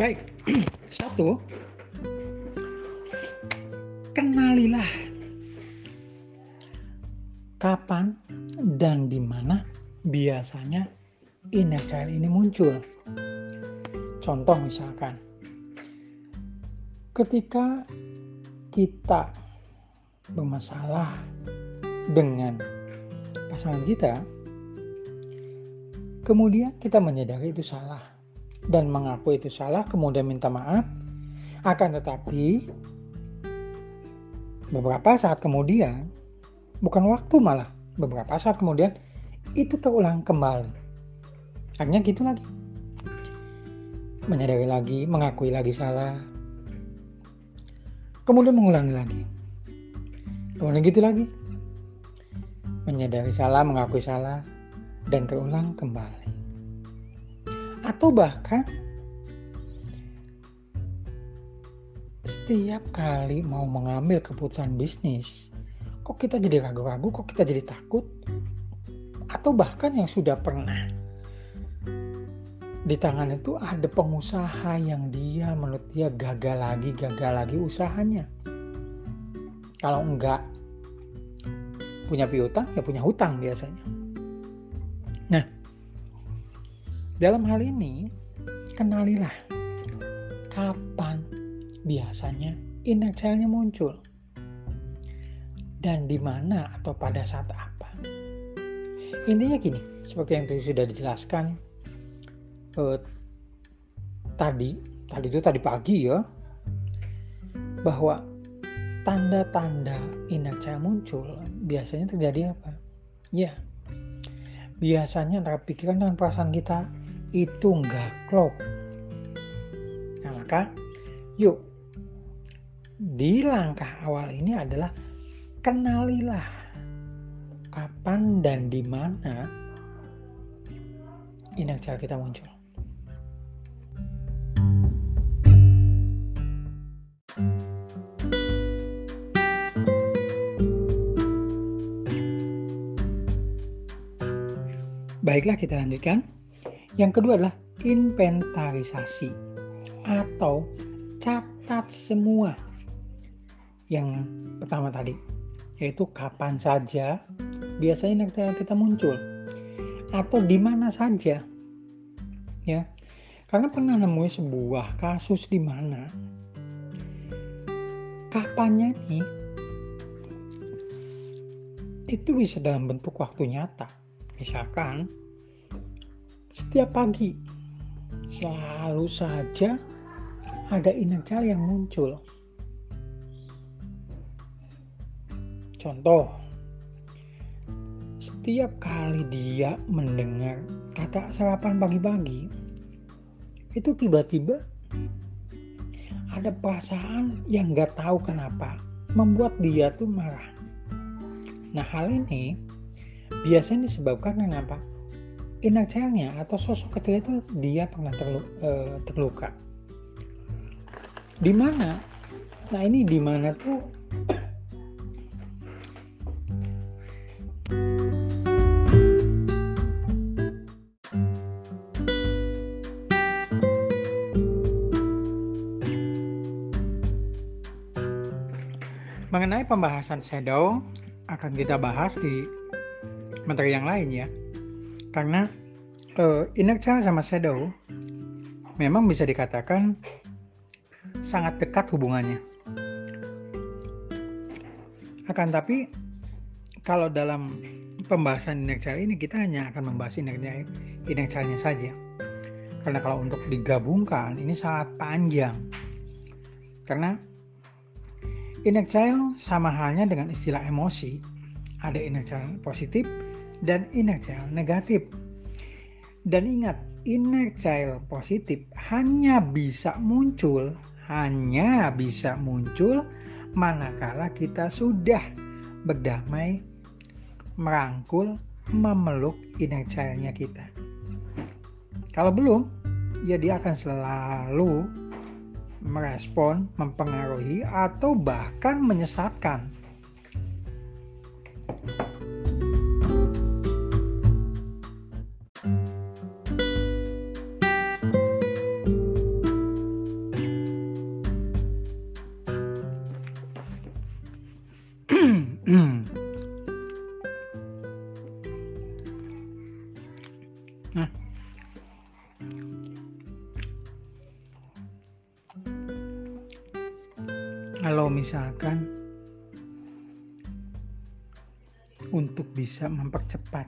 Baik, satu, kenalilah kapan dan di mana biasanya inner child ini muncul. Contoh misalkan, ketika kita bermasalah dengan pasangan kita, kemudian kita menyadari itu salah dan mengaku itu salah, kemudian minta maaf, akan tetapi beberapa saat kemudian bukan waktu malah beberapa saat kemudian itu terulang kembali. Akhirnya gitu lagi. Menyadari lagi mengakui lagi salah. Kemudian mengulangi lagi. Kemudian gitu lagi. Menyadari salah mengakui salah dan terulang kembali atau bahkan setiap kali mau mengambil keputusan bisnis kok kita jadi ragu-ragu, kok kita jadi takut, atau bahkan yang sudah pernah di tangan itu ada pengusaha yang dia menurut dia gagal lagi, gagal lagi usahanya. Kalau enggak punya piutang, ya punya hutang biasanya. Dalam hal ini kenalilah kapan biasanya inner muncul dan di mana atau pada saat apa. Intinya gini, seperti yang tadi sudah dijelaskan eh, tadi, tadi itu tadi pagi ya, bahwa tanda-tanda inertia muncul biasanya terjadi apa? Ya, biasanya antara pikiran dan perasaan kita itu nggak klop. Nah maka, yuk di langkah awal ini adalah kenalilah kapan dan di mana inakal kita muncul. Baiklah kita lanjutkan. Yang kedua adalah inventarisasi atau catat semua. Yang pertama tadi, yaitu kapan saja biasanya nektar kita muncul atau di mana saja ya karena pernah nemuin sebuah kasus di mana kapannya nih itu bisa dalam bentuk waktu nyata misalkan setiap pagi selalu saja ada inerjal yang muncul Contoh, setiap kali dia mendengar kata sarapan pagi-pagi, itu tiba-tiba ada perasaan yang nggak tahu kenapa membuat dia tuh marah. Nah hal ini biasanya disebabkan karena apa? Inner atau sosok kecil itu dia pernah terlu, uh, terluka. Di mana? Nah ini di mana tuh Mengenai pembahasan shadow akan kita bahas di materi yang lain ya. Karena uh, inner child sama shadow memang bisa dikatakan sangat dekat hubungannya. Akan tapi kalau dalam pembahasan inner child ini kita hanya akan membahas inner, inner saja. Karena kalau untuk digabungkan ini sangat panjang. Karena Inner child sama halnya dengan istilah emosi. Ada inner child positif dan inner child negatif. Dan ingat, inner child positif hanya bisa muncul, hanya bisa muncul manakala kita sudah berdamai, merangkul, memeluk inner child-nya kita. Kalau belum, ya dia akan selalu merespon, mempengaruhi, atau bahkan menyesatkan. Misalkan untuk bisa mempercepat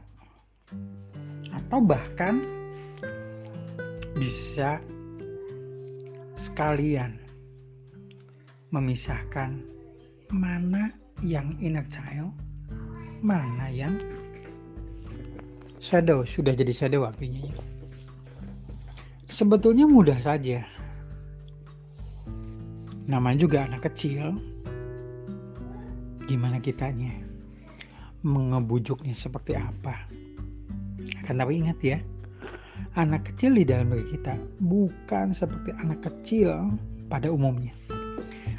atau bahkan bisa sekalian memisahkan mana yang inner child, mana yang shadow. Sudah jadi shadow artinya. Sebetulnya mudah saja. Namanya juga anak kecil. Gimana kitanya? Mengebujuknya seperti apa? Akan tapi ingat ya, anak kecil di dalam diri kita bukan seperti anak kecil pada umumnya.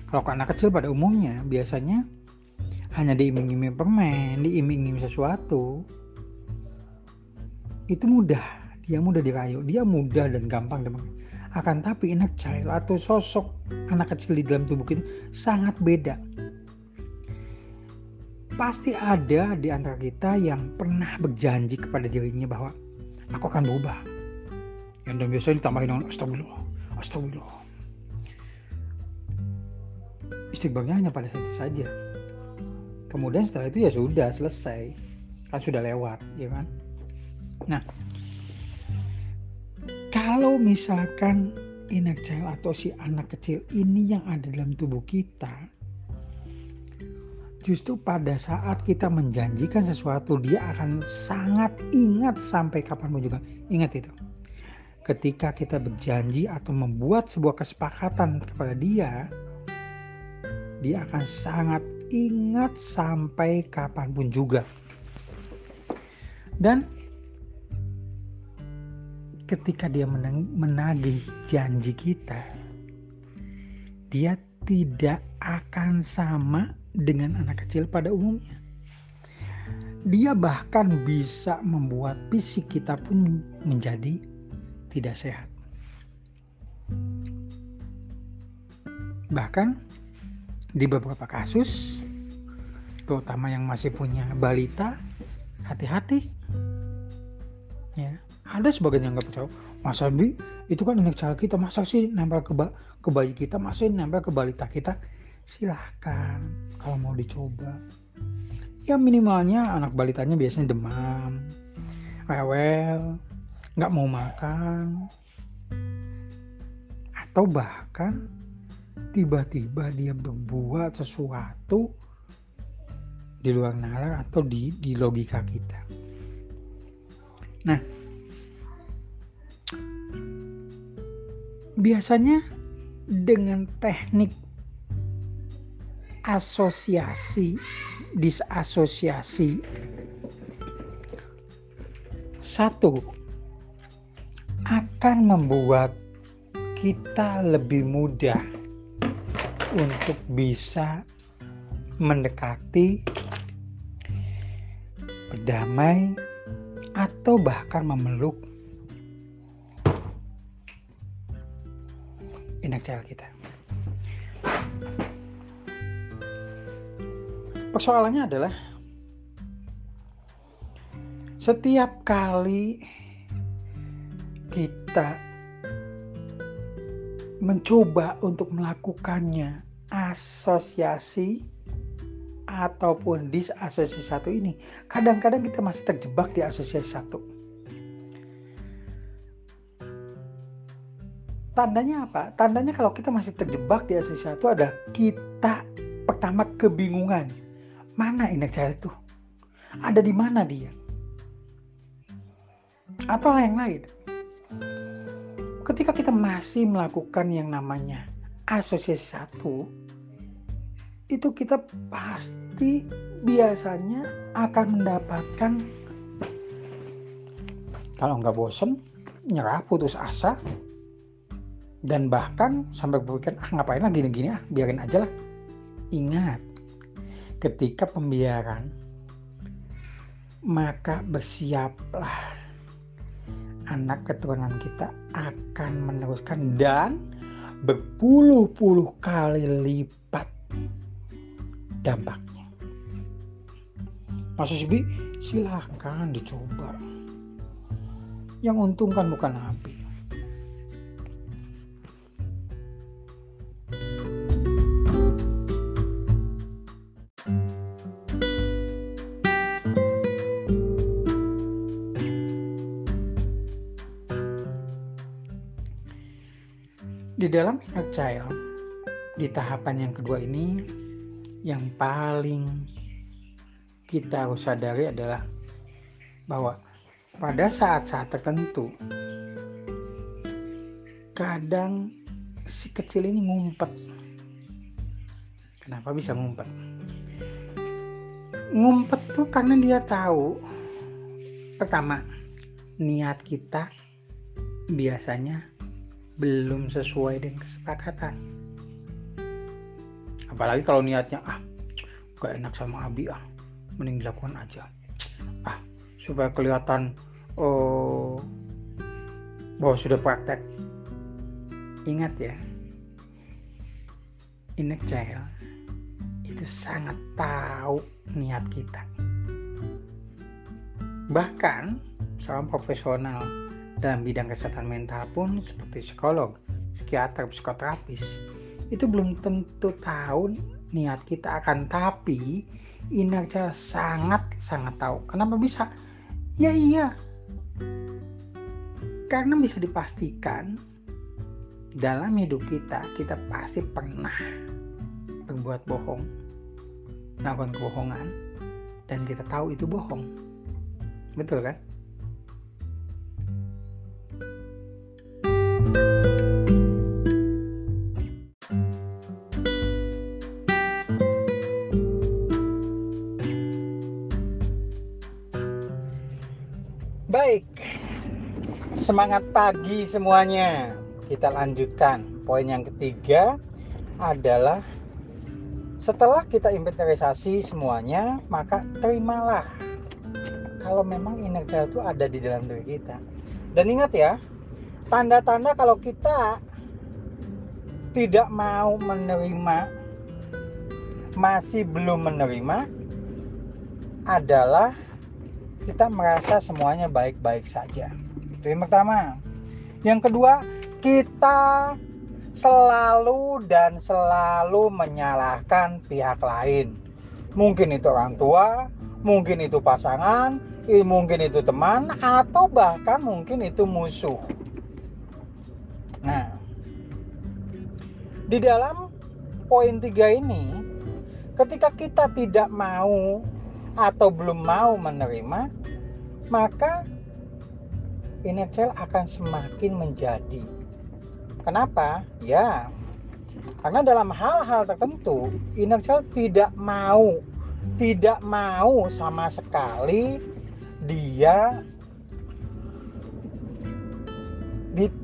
Kalau anak kecil pada umumnya biasanya hanya diiming-iming permen, diiming-iming sesuatu, itu mudah, dia mudah dirayu, dia mudah dan gampang dan akan tapi inner child atau sosok anak kecil di dalam tubuh kita sangat beda. Pasti ada di antara kita yang pernah berjanji kepada dirinya bahwa aku akan berubah. Yang dan biasanya ditambahin dengan astagfirullah, astagfirullah. Istighfarnya hanya pada saat saja. Kemudian setelah itu ya sudah selesai. Kan sudah lewat ya kan? Nah kalau misalkan inner child atau si anak kecil ini yang ada dalam tubuh kita justru pada saat kita menjanjikan sesuatu dia akan sangat ingat sampai kapan pun juga ingat itu ketika kita berjanji atau membuat sebuah kesepakatan kepada dia dia akan sangat ingat sampai kapan pun juga. Dan ketika dia menagih janji kita, dia tidak akan sama dengan anak kecil pada umumnya. Dia bahkan bisa membuat fisik kita pun menjadi tidak sehat. Bahkan di beberapa kasus terutama yang masih punya balita hati-hati ya ada sebagian yang nggak percaya masa bi itu kan anak cara kita masa sih nempel ke, ba ke bayi kita masih nempel ke balita kita silahkan kalau mau dicoba ya minimalnya anak balitanya biasanya demam rewel nggak mau makan atau bahkan tiba-tiba dia berbuat sesuatu di luar nalar atau di, di logika kita. Nah, biasanya dengan teknik asosiasi, disasosiasi, satu akan membuat kita lebih mudah untuk bisa mendekati, berdamai, atau bahkan memeluk cara kita. Persoalannya adalah setiap kali kita mencoba untuk melakukannya asosiasi ataupun disasosiasi satu ini kadang-kadang kita masih terjebak di asosiasi satu tandanya apa? tandanya kalau kita masih terjebak di asosiasi satu ada kita pertama kebingungan mana indeks cahaya itu? Ada di mana dia? Atau yang lain? Ketika kita masih melakukan yang namanya asosiasi satu, itu kita pasti biasanya akan mendapatkan kalau nggak bosen nyerah putus asa dan bahkan sampai berpikir ah ngapain lah gini-gini? Ah biarin aja lah. Ingat ketika pembiaran maka bersiaplah anak keturunan kita akan meneruskan dan berpuluh-puluh kali lipat dampaknya. Maksud si B, silahkan dicoba. Yang untung kan bukan api. Dalam inner child, di tahapan yang kedua ini, yang paling kita harus sadari adalah bahwa pada saat-saat tertentu, kadang si kecil ini ngumpet. Kenapa bisa ngumpet? Ngumpet tuh karena dia tahu, pertama, niat kita biasanya belum sesuai dengan kesepakatan. Apalagi kalau niatnya ah gak enak sama Abi ah mending dilakukan aja. Ah supaya kelihatan oh bahwa sudah praktek. Ingat ya inner child itu sangat tahu niat kita. Bahkan seorang profesional dalam bidang kesehatan mental pun seperti psikolog, psikiater, psikoterapis itu belum tentu tahu niat kita akan tapi inner sangat sangat tahu. Kenapa bisa? Ya iya. Karena bisa dipastikan dalam hidup kita kita pasti pernah berbuat bohong, melakukan kebohongan dan kita tahu itu bohong. Betul kan? Baik, semangat pagi semuanya. Kita lanjutkan. Poin yang ketiga adalah setelah kita inventarisasi semuanya, maka terimalah kalau memang child itu ada di dalam diri kita. Dan ingat ya, tanda-tanda kalau kita tidak mau menerima, masih belum menerima, adalah kita merasa semuanya baik-baik saja. Itu yang pertama. Yang kedua, kita selalu dan selalu menyalahkan pihak lain. Mungkin itu orang tua, mungkin itu pasangan, mungkin itu teman, atau bahkan mungkin itu musuh. Di dalam poin tiga ini, ketika kita tidak mau atau belum mau menerima, maka inner child akan semakin menjadi. Kenapa? Ya, karena dalam hal-hal tertentu inner child tidak mau, tidak mau sama sekali dia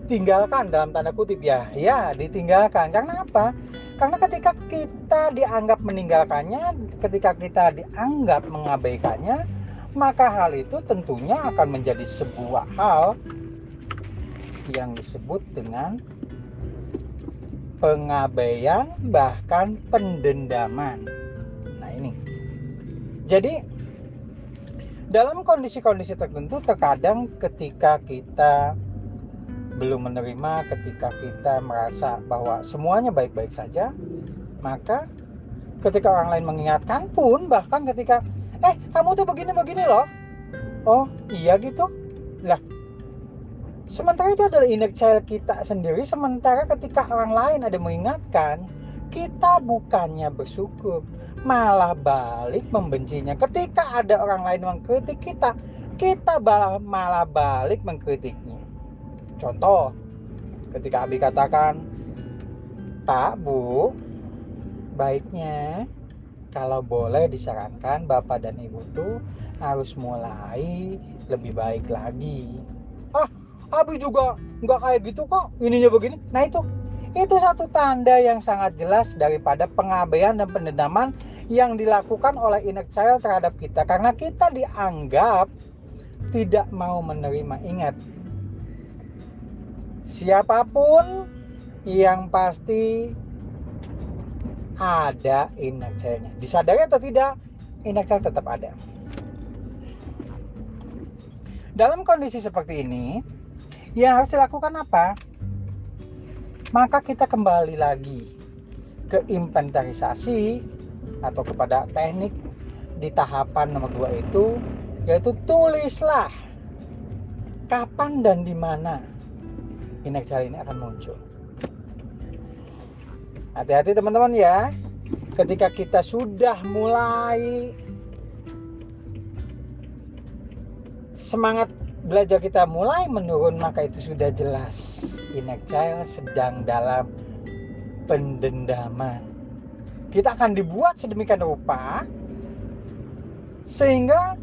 ditinggalkan dalam tanda kutip ya ya ditinggalkan karena apa karena ketika kita dianggap meninggalkannya, ketika kita dianggap mengabaikannya, maka hal itu tentunya akan menjadi sebuah hal yang disebut dengan pengabaian bahkan pendendaman. Nah, ini. Jadi dalam kondisi-kondisi tertentu terkadang ketika kita belum menerima ketika kita merasa bahwa semuanya baik-baik saja, maka ketika orang lain mengingatkan pun bahkan ketika eh kamu tuh begini-begini loh. Oh, iya gitu. Lah, sementara itu adalah inner child kita sendiri sementara ketika orang lain ada mengingatkan, kita bukannya bersyukur, malah balik membencinya. Ketika ada orang lain mengkritik kita, kita malah balik mengkritiknya. Contoh, ketika Abi katakan, Pak, Bu, baiknya kalau boleh disarankan Bapak dan Ibu tuh harus mulai lebih baik lagi. Ah, Abi juga nggak kayak gitu kok, ininya begini. Nah itu, itu satu tanda yang sangat jelas daripada pengabaian dan pendendaman yang dilakukan oleh inner child terhadap kita karena kita dianggap tidak mau menerima. Ingat, siapa pun yang pasti ada inner child-nya. Disadari atau tidak, inner child tetap ada. dalam kondisi seperti ini, yang harus dilakukan apa? Maka kita kembali lagi ke inventarisasi atau kepada teknik di tahapan nomor dua itu yaitu tulislah kapan dan di mana inersial ini akan muncul. Hati-hati teman-teman ya. Ketika kita sudah mulai semangat belajar kita mulai menurun maka itu sudah jelas inner child sedang dalam pendendaman. Kita akan dibuat sedemikian rupa sehingga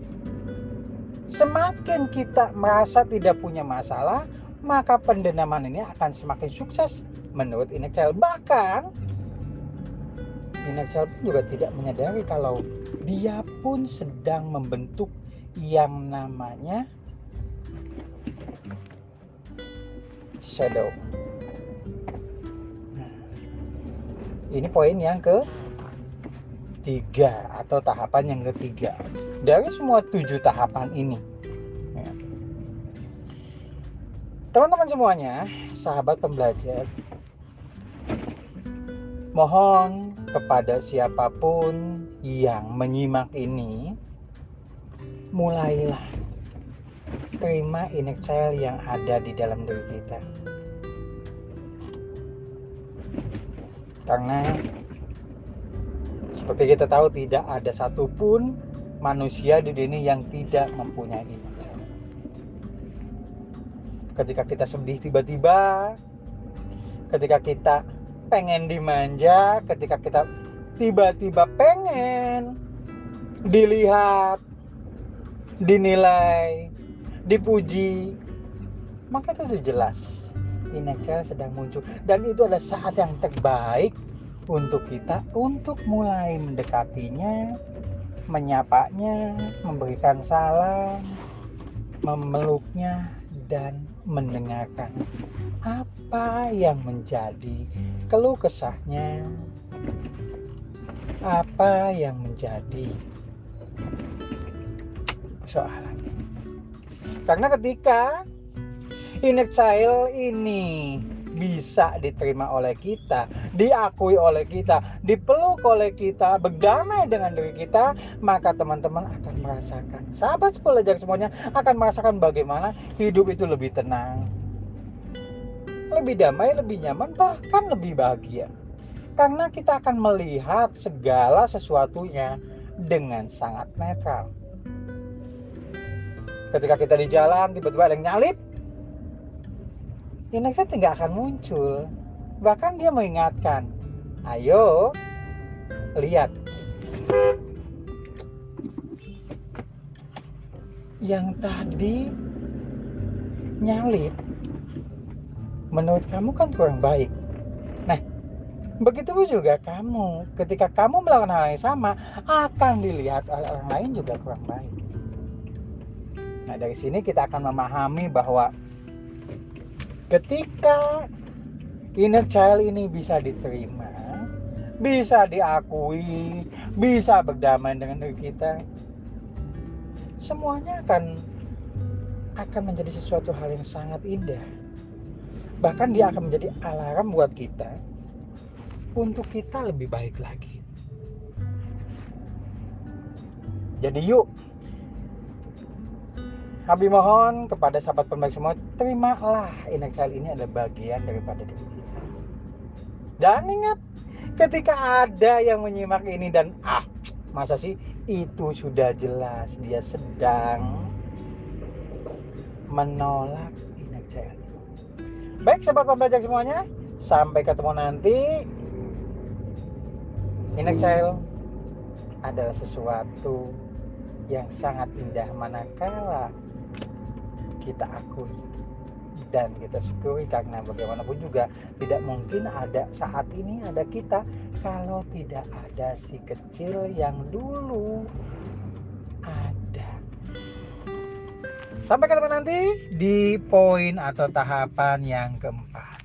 semakin kita merasa tidak punya masalah, maka pendendaman ini akan semakin sukses menurut inner child. Bahkan inner child pun juga tidak menyadari kalau dia pun sedang membentuk yang namanya shadow. Nah, ini poin yang ke tiga atau tahapan yang ketiga dari semua tujuh tahapan ini. Teman-teman semuanya, sahabat pembelajar, mohon kepada siapa pun yang menyimak ini, mulailah terima inner child yang ada di dalam diri kita. Karena seperti kita tahu tidak ada satupun manusia di dunia yang tidak mempunyai child. Ketika kita sedih tiba-tiba, ketika kita pengen dimanja, ketika kita tiba-tiba pengen dilihat, dinilai, dipuji maka itu sudah jelas. Inexcel sedang muncul. Dan itu adalah saat yang terbaik untuk kita untuk mulai mendekatinya menyapanya memberikan salam memeluknya dan mendengarkan apa yang menjadi keluh kesahnya. Apa yang menjadi soalannya karena ketika inner child ini bisa diterima oleh kita, diakui oleh kita, dipeluk oleh kita, berdamai dengan diri kita, maka teman-teman akan merasakan, sahabat belajar semuanya akan merasakan bagaimana hidup itu lebih tenang, lebih damai, lebih nyaman, bahkan lebih bahagia. Karena kita akan melihat segala sesuatunya dengan sangat netral ketika kita di jalan tiba-tiba ada yang nyalip saya tidak akan muncul. Bahkan dia mengingatkan ayo lihat. Yang tadi nyalip menurut kamu kan kurang baik. Nah begitu juga kamu. Ketika kamu melakukan hal yang sama akan dilihat oleh orang lain juga kurang baik. Nah, dari sini kita akan memahami bahwa ketika inner child ini bisa diterima, bisa diakui, bisa berdamai dengan diri kita, semuanya akan akan menjadi sesuatu hal yang sangat indah. Bahkan dia akan menjadi alarm buat kita untuk kita lebih baik lagi. Jadi yuk Abi mohon kepada sahabat pembaik semua, terimalah inner child ini adalah bagian daripada diri kita. Dan ingat, ketika ada yang menyimak ini dan ah, masa sih itu sudah jelas dia sedang menolak child. Baik sahabat pembelajar semuanya, sampai ketemu nanti. Inner child adalah sesuatu yang sangat indah manakala kita akui dan kita syukuri karena bagaimanapun juga tidak mungkin ada saat ini ada kita kalau tidak ada si kecil yang dulu ada. Sampai ketemu nanti di poin atau tahapan yang keempat.